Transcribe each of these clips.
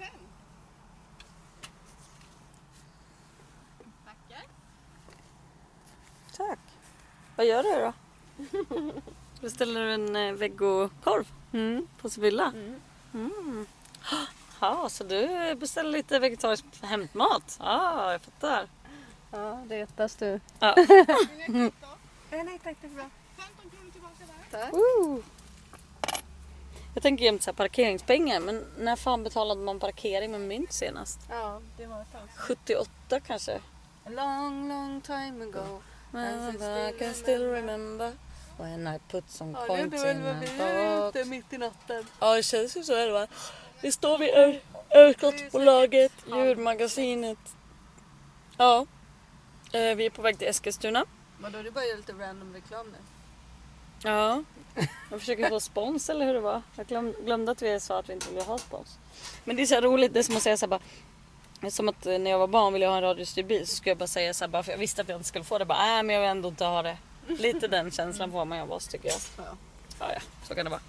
sen. Tackar. Tack. Vad gör du då? Beställer du en eh, vegokorv Mm. på Sibylla? Mm. Mm. Ja, så du beställer lite vegetarisk hämtmat? Ja, jag fattar. Ja, det retas du. Ja. Nej, nej tack, det är bra. 15 kronor tillbaka där. Tack. Woo! Jag tänker jämt så här parkeringspengar, men när fan betalade man parkering med mynt senast? Ja, det var ett tag sedan. 78 kanske? A long, long time ago. Still I can still remember when I put some Ja, coins in vi box. ute mitt i natten. Ja, det känns ju så här va. Vi står vid Ö- Örtlottbolaget, djurmagasinet. Ja. Eh, Vi är på väg till Eskilstuna. Men då är det bara lite random reklam nu. Ja. Jag försöker få spons eller hur det var. Jag glöm, glömde att vi sa att vi inte ville ha spons. Men det är så roligt, det är som att säga så bara. Som att eh, när jag var barn ville jag ha en radiostyrd bil så skulle jag bara säga så här bara för jag visste att jag inte skulle få det. Bara, nej men jag vill ändå inte ha det. Lite den känslan får man ju av oss tycker jag. Ja. Ja, ja, så kan det vara.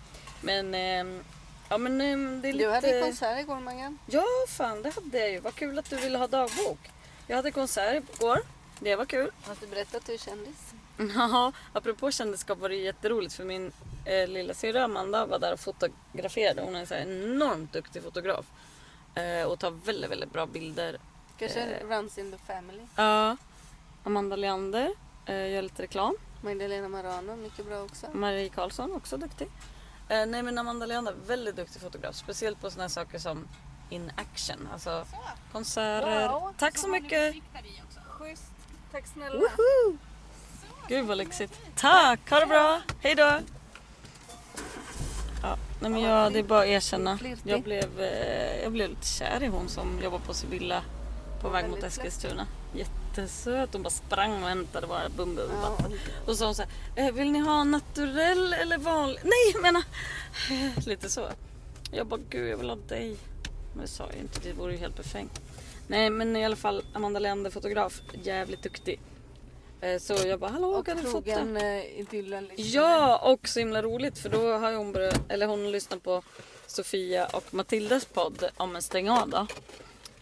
Men, ehm, ja men ehm, det är lite... Du hade konsert igår Maggan. Ja, fan det hade jag ju. Vad kul att du ville ha dagbok. Jag hade konsert igår. Det var kul. Har du berättat att du är kändis? Ja, apropå kändisskap var det jätteroligt för min eh, lilla syrra Amanda var där och fotograferade. Hon är en så här enormt duktig fotograf. Eh, och tar väldigt, väldigt bra bilder. Kanske Eh. runs in the family. Ja. Amanda Leander eh, gör lite reklam. Magdalena Marano, mycket bra också. Marie Karlsson också duktig. Eh, nej men Amanda Leander, väldigt duktig fotograf. Speciellt på sådana saker som in action. Alltså Så. konserter. Wow. Tack så ni mycket. Schysst. Tack snälla. Woho! Gud vad lyxigt. Tack, ha det bra. Hej då. Ja, nej men jag, det är bara att erkänna. Jag blev, eh, jag blev lite kär i hon som jobbar på Sibylla på väg mot Eskilstuna. Jättesöt. Hon bara sprang och hämtade bara bum bum. Ja. Och så sa hon så här, eh, vill ni ha naturell eller vanlig? Nej jag menar, lite så. Jag bara, gud jag vill ha dig. Men det sa jag inte, det vore ju helt befängt. Nej men i alla fall Amanda Leander fotograf, jävligt duktig. Eh, Så jag bara, hallå Och kan du fota? eh, idyllen liksom. Ja, och så himla roligt för då har hon börjat, eller hon lyssnat på Sofia och Matildas podd om en stäng av då.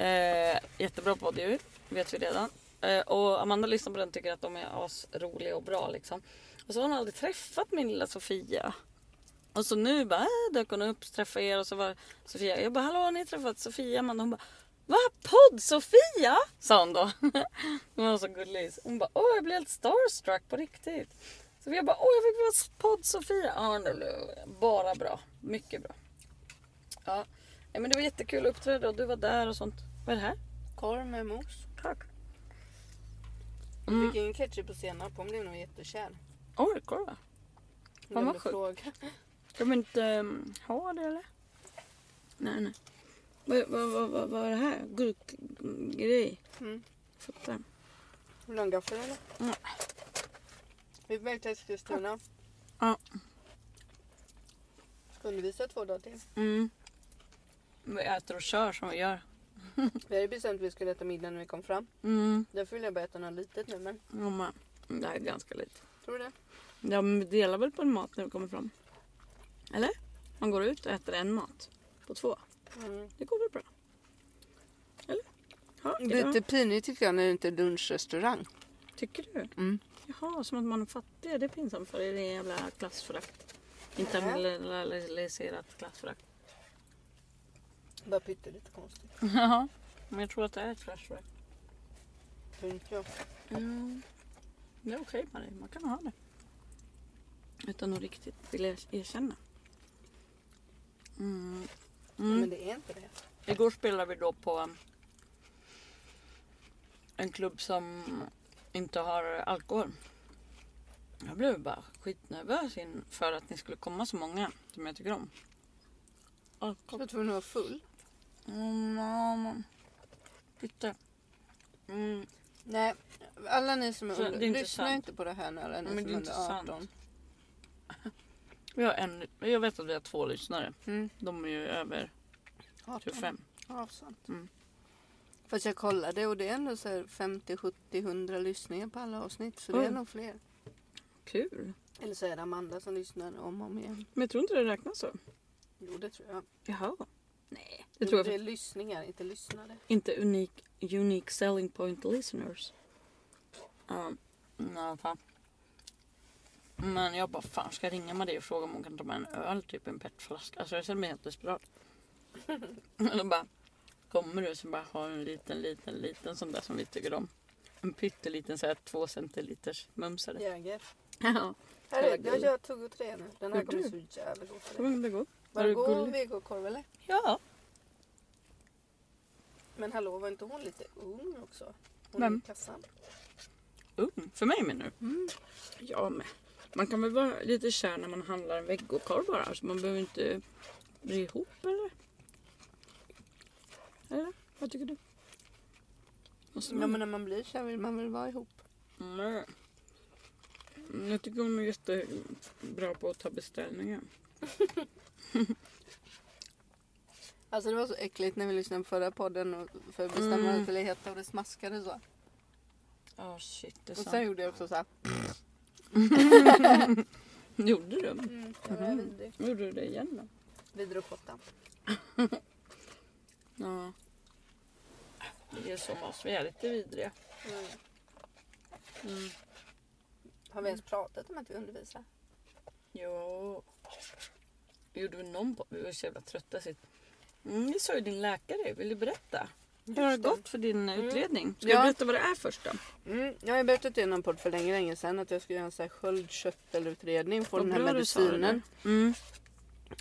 Eh, jättebra podd ju, vet vi redan. Eh, och Amanda lyssnar på den och tycker att de är asroliga och bra liksom. Och så har hon aldrig träffat min lilla Sofia. Och så nu bara äh, dök hon upp, träffade er och så var Sofia, jag bara hallå har ni träffat Sofia? Amanda hon bara Va? Podd Sofia? Sa hon då. hon var så gullig. Hon bara åh jag blev helt starstruck på riktigt. Så jag bara åh jag fick vara podd Sofia. Ja det blev bara bra. Mycket bra. Ja. Men det var jättekul att uppträda och du var där och sånt. Vad är det här? Korv med mos. Tack. Mm. fick ingen ketchup på senap. Hon blev nog jättekär. Oj, kolla. Hon vad glömde sjukt. Ska vi inte um, ha det eller? Nej, nej. Vad, vad, vad, vad, är det här? Gurkgrej? Mm. Fattar. Gaffel eller? Mm. Vi är på väg till Eskilstuna. Ja. Ska undervisa två dagar till. Mm. Vi äter och kör som vi gör. Vi hade bestämt att vi skulle äta middag när vi kom fram. Mm. Därför vill jag bara äta något litet nu. Men Ja, men det här är ganska lite. tror du det? Ja, men vi delar väl på en mat när vi kommer fram? Eller? Man går ut och äter en mat på två. Mm. Det går väl bra? Eller? Ja, Lite pinigt tycker jag när det inte är lunchrestaurang. Tycker du? Mm. Jaha, som att man är fattig. Är det pinsamt för? Det är jävla klassförakt. Internaliserat klassförakt. Bara pyttelite konstigt. Ja, men jag tror att det är ett klassförakt. Tror inte jag. Mm. Det är okej med det. Man kan ha det. Utan att riktigt vilja erkänna. Mm. Mm. Men det är inte det. Igår spelade vi då på um, en klubb som inte har alkohol. Jag blev bara skitnervös inför att ni skulle komma så många som jag tycker om. Jag Alkohol. var tvungen att vara full. Mm, Lite. Mm, Nej, alla ni som är Så under... inte Lyssna sant. inte på det här nu alla ni Men det som är under sant. 18. vi har en, jag vet att vi har två lyssnare. Mm. De är ju över 18. 25. Ja, sant. Mm. Fast jag kollade och det är ändå så här 50, 70, 100 lyssningar på alla avsnitt. Så det är nog fler. Kul. Eller så är det Amanda som lyssnar om och om igen. Men jag tror inte det räknas så. Jo, det tror jag. Jaha. Nej, Det tror Det jag. är lyssningar, inte lyssnare. Inte unik, unique selling point listeners. Ja, nej, fan. Men jag bara, fan ska jag ringa Marie och fråga om hon kan ta med en öl, typ en petflaska. Alltså jag känner mig helt desperat. Eller bara, kommer du så bara har en liten, liten, liten sån där som vi tycker om. En pytteliten så här två centiliters mumsare. Jäger. Ja, Här är, jag gör tugg och tre nu. Den här kommer så jävla god. för dig. det god. Var det god vegokorv eller? Ja. Men hallå, var inte hon lite ung också? Hon Vem? i kassan. Ung. För mig menar du? Mm. Ja, men man kan väl vara lite kär när man handlar en vegokorv bara. Alltså man behöver inte bli ihop eller? Eller? Vad tycker du? Ja men när man blir kär vill man väl vara ihop. Nej. Mm, Jag tycker hon är jättebra på att ta beställningar. Alltså det var så äckligt när vi lyssnade på förra podden och för att bestämma Mm. vad det skulle heta och det smaskade så. Ja oh, shit, det är Och sen sant. gjorde jag också så här. Gjorde du? Mm, jag var Mhm. vidrig. Gjorde du det igen då? Vi drog pottan. Ja. Det är så med oss, vi är lite vidriga. Mm. Mm. Har vi ens pratat om att vi undervisar? Jo. Gjorde vi någon på? Vi var så jävla trötta. Sitt. Mm, det sa ju din läkare. Vill du berätta? Hur har det gått för din Mm. utredning? Ska Ja. jag berätta vad det är först då? Mm, jag har berättat i någon podd för länge, länge sedan att jag skulle göra en sköldkörtelutredning på Vad den här bra du sa medicinen. det. Mm.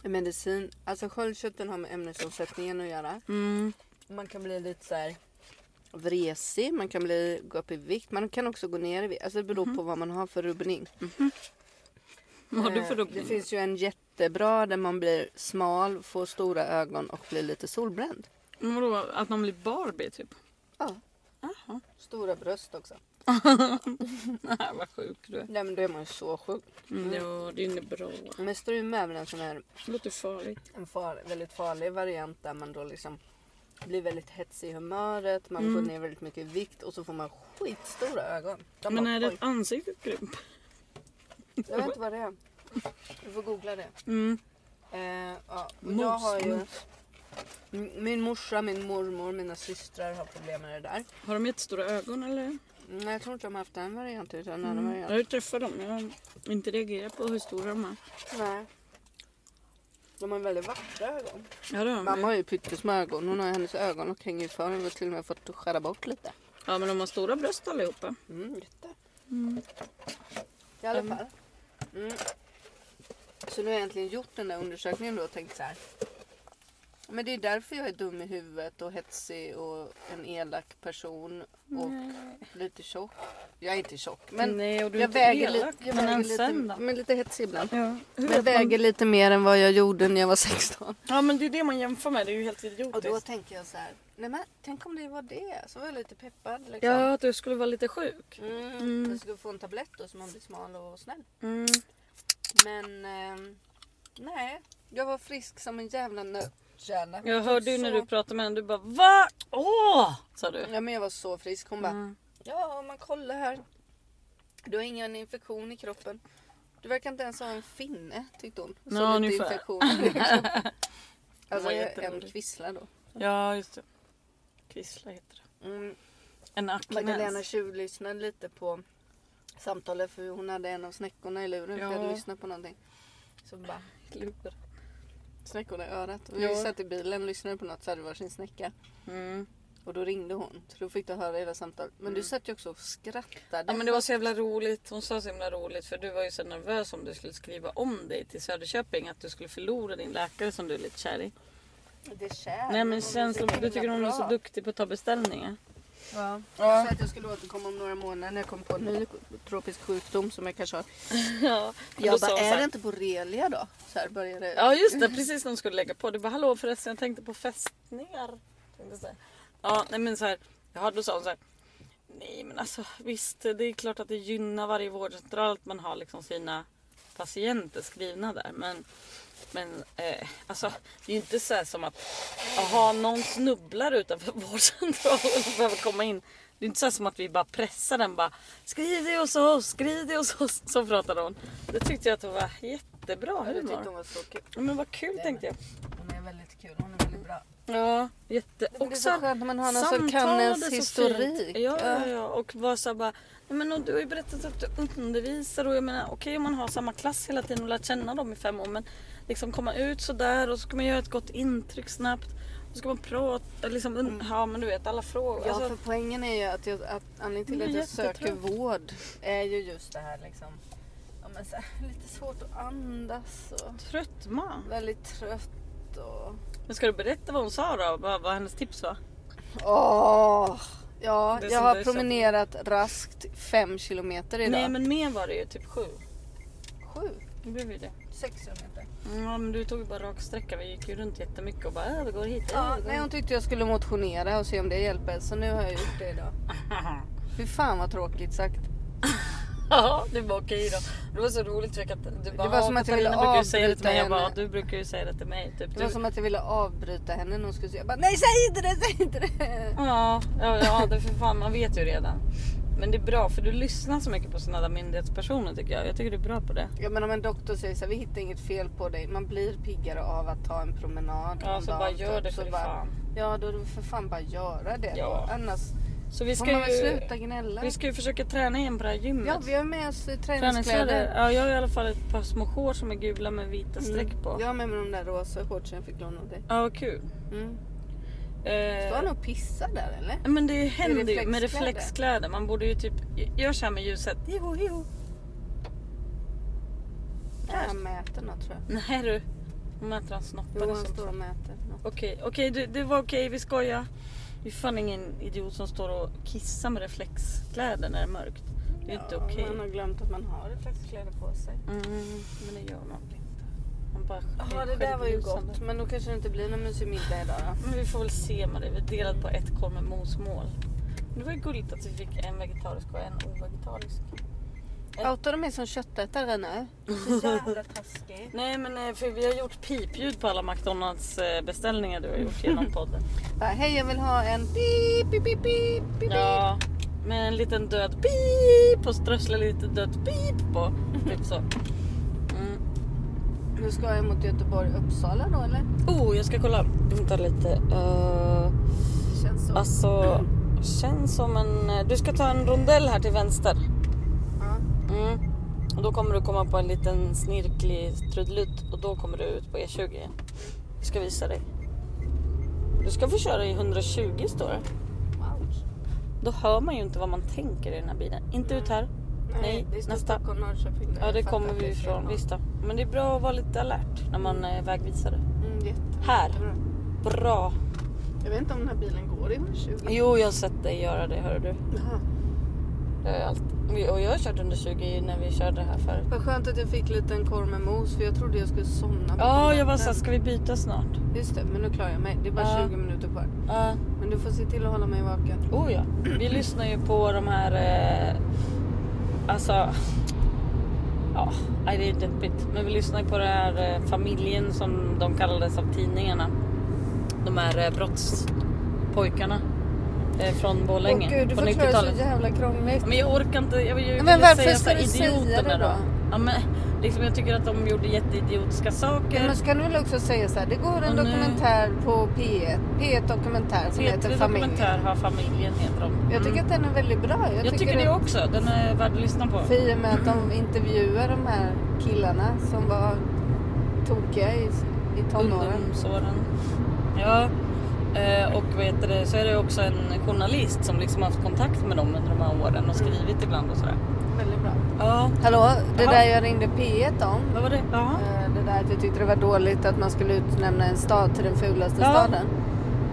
Medicin, alltså sköldkörteln har med ämnesomsättningen att göra. Mm. Man kan bli lite så här vresig, man kan bli, gå upp i vikt, man kan också gå ner i vikt. Alltså det beror på vad man har för rubbning. Vad har du Eh, för Det rubbning? finns ju en jättebra där man blir smal, får stora ögon och blir lite solbränd. Men Vadå, att man blir Barbie typ? Ja, Jaha. stora bröst också. Nej, vad sjuk du är. Nej men då är man ju så sjuk. Mm. Ja, det är inget bra. Men struma är väl en sån här Det låter farligt. en far, väldigt farlig variant där man då liksom blir väldigt hetsig i humöret, man Mm. går ner väldigt mycket i vikt och så får man skitstora ögon. De Men bara, är det "Oj." ett? Jag vet inte vad det är. Du får googla det. Mm. Eh, ja. och Mos, jag har ju, mos. Min morsa, min mormor, mina systrar har problem med det där. Har de jättestora ögon eller? Nej, jag tror inte de har haft en variant utan en annan Mm. Jag variant. har ju träffat dem. Jag har inte reagerat på hur stora de är. Nej. De har väldigt vackra ögon. Ja, det har Mamma de. har ju pyttesmå ögon. Hon har hennes ögon och hänger ju för. Hon har till och med fått skära bort lite. Ja, men de har stora bröst allihopa. Mm, jätte. Mm. I alla fall. Mm. Så nu har jag äntligen gjort den där undersökningen då och tänkt så här. Men det är därför jag är dum i huvudet och hetsig och en elak person och lite tjock. Jag är inte tjock men Nej, och du är jag inte väger, elak. lite, jag men väger lite, men lite hetsig ibland. Ja. Hur Men vet man- väger lite mer än vad jag gjorde när jag var 16. ja, men det är det man jämför med. Det är ju helt Och idiotiskt. då tänker jag så här. Nej men tänk om det var det. Så var jag lite peppad liksom. Ja, att du skulle vara lite sjuk. Mm, Mm. Jag skulle få en tablett då så man blir smal och snäll. Mm. Men ehm, nej, jag var frisk som en jävla nötkärna. Jag hörde ju när du pratade med henne. Du bara VA? Åh! Sa du. Ja men jag var så frisk. Hon bara, Mm. ja man kollar här. Du har ingen infektion i kroppen. Du verkar inte ens ha en finne tyckte hon. Så Ja, lite infektion. alltså en kvissla då. Ja, just det. Kvissla heter det. Mm. En Magdalena aknäs. tjuvlyssnade lite på samtalet för hon hade en av snäckorna i luren. För jag hade Ja. lyssnat på någonting. Så bara. Snäckorna i örat. Och Ja. vi satt i bilen och lyssnade på något så hade varsin snäcka. Mm. Och då ringde hon. Så då fick du höra hela samtalet. Men du satt ju också och skrattade. Ja men det var så jävla roligt. Hon sa så himla roligt för du var ju så nervös om du skulle skriva om dig till Söderköping. Att du skulle förlora din läkare som du är lite kär i. Det är kär. Nej men så känslan, du tycker hon är så duktig på att ta beställningar. Ja. Ja. Jag sa att jag skulle återkomma om några månader när jag kom på en ny tropisk sjukdom som jag kanske har. Ja, Jag bara, är det inte borrelia då? Så här började Ja just det, precis när de skulle lägga på. Du bara hallå förresten jag tänkte på fästningar. Ja nej men så här. Ja då sa hon så här. Nej men alltså visst det är klart att det gynnar varje vårdcentral att man har liksom sina patienter skrivna där. Men, men eh, alltså det är ju inte så som att aha, någon snubblar utanför vårdcentralen och behöver komma in. Det är inte så som att vi bara pressar den bara skriv det hos oss, skriv det hos oss. Så pratade hon. Det tyckte jag att det var jättebra Ja, du humor. tyckte hon var så kul. Ja, men vad kul tänkte jag. Hon är väldigt kul. Hon är väldigt bra. Ja, jätte... Det är Också så skönt när man har någon som kan ens historik. Ja, ja, ja. Och var så bara, "Ja, men du har ju berättat att du undervisar och jag menar okej om man har samma klass hela tiden och lärt känna dem i fem år men liksom komma ut så där och så ska man göra ett gott intryck snabbt. Och så ska man prata, liksom, un- ja men du vet alla frågor. Mm. Ja, Alltså, för poängen är ju att, jag, att anledningen till att jag söker vård är ju just det här liksom. Ja, men så här, lite svårt att andas och trött man. väldigt trött och... Men ska du berätta vad hon sa då? Vad, vad hennes tips var? Åh! Ja, Det jag har promenerat raskt fem kilometer idag. Nej men mer var det ju, typ sju. Sju? Det blev ju det. Sex kilometer. Ja men du tog ju bara rak sträcka. Vi gick ju runt jättemycket och bara äh, vi går hit. äh, Ja, vi går nej, hon tyckte jag skulle motionera och se om det hjälper. Så nu har jag gjort det idag. Fy fan vad tråkigt sagt. Ja, det var okej då. Det var så roligt för att du bara, var som att jag ville brukar ju säga det till mig. Jag avbryta bara, henne. du brukar ju säga det till mig. Typ. Det var Du, som att jag ville avbryta henne när hon skulle säga. Jag bara, nej säg inte det, säg inte det. ja, ja, ja, det är för fan, man vet ju redan. Men det är bra för du lyssnar så mycket på sådana där myndighetspersoner tycker jag. Jag tycker du är bra på det. Ja men om en doktor säger så här, vi hittar inget fel på dig. Man blir piggare av att ta en promenad. Ja, så dagen, bara gör typ. det för bara- fan. Ja då är det för fan bara göra det Ja. då. Annars Så vi ska ju, sluta gnälla. vi ska ju försöka träna igen på det här gymmet. Ja vi har med oss Träningskläder. träningskläder. Ja, jag har i alla fall ett par små shorts som är gula med vita streck på. Jag har med mig de där rosa shortsen jag fick låna av dig. Ja, vad kul. Mm. Eh, Står han och pissar där eller? men det händer ju med reflexkläder. Man borde ju typ, gör så här med ljuset. Jo, jo. Ja, han mäter något tror jag. Nej du. Nu mäter han snoppen. Jo han sånt. står och mäter något. Okej, okej det, det var okej, vi skojar. Det är fan ingen idiot som står och kissar med reflexkläder när det är mörkt. Det är inte Ja, okej. Man har glömt att man har reflexkläder på sig. Mm, men det gör man väl inte. Ja det där var ju gott. Men då kanske det inte blir någon mysig middag idag då. Men vi får väl se det. Vi delade på ett korv med mosmål. Men det var ju gulligt att vi fick en vegetarisk och en ovegetarisk. Outar de mig som köttätare nu? Så jävla taskig. Nej men eh, för vi har gjort pipljud på alla McDonalds eh, beställningar du har gjort genom podden. Bara, Hej jag vill ha en pip pip pip pip pip. Ja, med en liten död pip och strössla lite dött pip på. Typ så. Nu ska jag mot Göteborg Uppsala då eller? Oh, jag ska kolla. Vänta lite. Uh, Känns så. alltså, känns som en... eh, Du ska ta en rondell här till vänster. Ja. Mm. Och då kommer du komma på en liten snirklig trudelutt och då kommer du ut på E20 igen. Jag ska visa dig. Du ska få köra i 120 står det. Ouch. Då hör man ju inte vad man tänker i den här bilen. Inte ut här. Nej, det står nästa. Stockholm Norrköping. Ja det kommer vi är ifrån. Visst då. Men det är bra att vara lite alert när man är vägvisare. Mm, jätte, Här. jättebra. Bra. Jag vet inte om den här bilen går i 120. Jo jag har sett dig göra det hör du. Jaha. Det jag alltid. Och jag har kört under 20 när vi körde här förut. Vad skönt att jag fick lite en korv med mos för jag trodde jag skulle somna. Ja jag var såhär, ska vi byta snart? Just det, men nu klarar jag mig. Det är bara Ja. 20 minuter kvar. Ja. Men du får se till att hålla mig vaken. Oh ja. Vi lyssnar ju på de här... Eh, alltså... Ja, nej, det är deppigt. Men vi lyssnar på den här eh, familjen som de kallades av tidningarna. De här eh, brottspojkarna eh, från Borlänge Åh gud, du förklarar så 90-talet. jävla krångligt. Men jag orkar inte. Jag ju Men varför säga ska du säga det då? Ja, men, liksom, jag tycker att de gjorde jätteidiotiska saker. Men ska du väl också säga så här, det går en Och nu- dokumentär på P1, P1 dokumentär som heter P3 Familjen. Dokumentär har familjen heter de. Jag tycker Mm. att den är väldigt bra. jag tycker det också. Den är värd att lyssna på. I och med att de intervjuar de här killarna som var tokiga i, i tonåren. Ungdomsåren. Ja. Eh, och vad heter det, så är det också en journalist som liksom haft kontakt med dem under de här åren och skrivit ibland och sådär. Väldigt bra. Ja. Hallå, det Jaha. där jag ringde P1 om. Vad var det? Ja. eh, Det där att jag tyckte det var dåligt att man skulle utnämna en stad till den fulaste Ja. staden.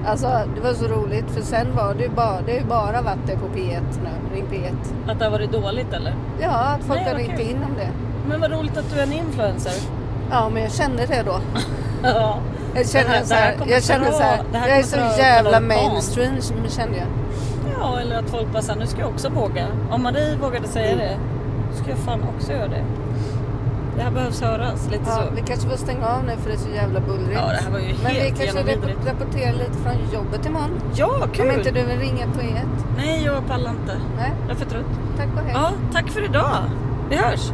Alltså det var så roligt för sen var det ju bara, det ju bara varit det på P1 nu. Ring P1. Att det har varit dåligt eller? Ja, att folk Nej, har ringt in om det. Men vad roligt att du är en influencer. Ja, men jag kände det då. Ja. Jag kände här- så här jag kände så här, jag är så jävla mainstream kände jag. Ja, eller att folk bara säger nu ska jag också våga. Om Marie vågade säga det, då ska jag fan också göra det. Det här behövs höras lite Ja, så. vi kanske får stänga av nu för det är så jävla bullrigt. Ja, det här var ju Men vi helt kanske rap- rapporterar lite från jobbet imorgon. Ja, kul! Om inte du vill ringa på ett. Nej, jag pallar inte. Nej, Jag är för trött. tack och hej. Ja, tack för idag. Vi hörs.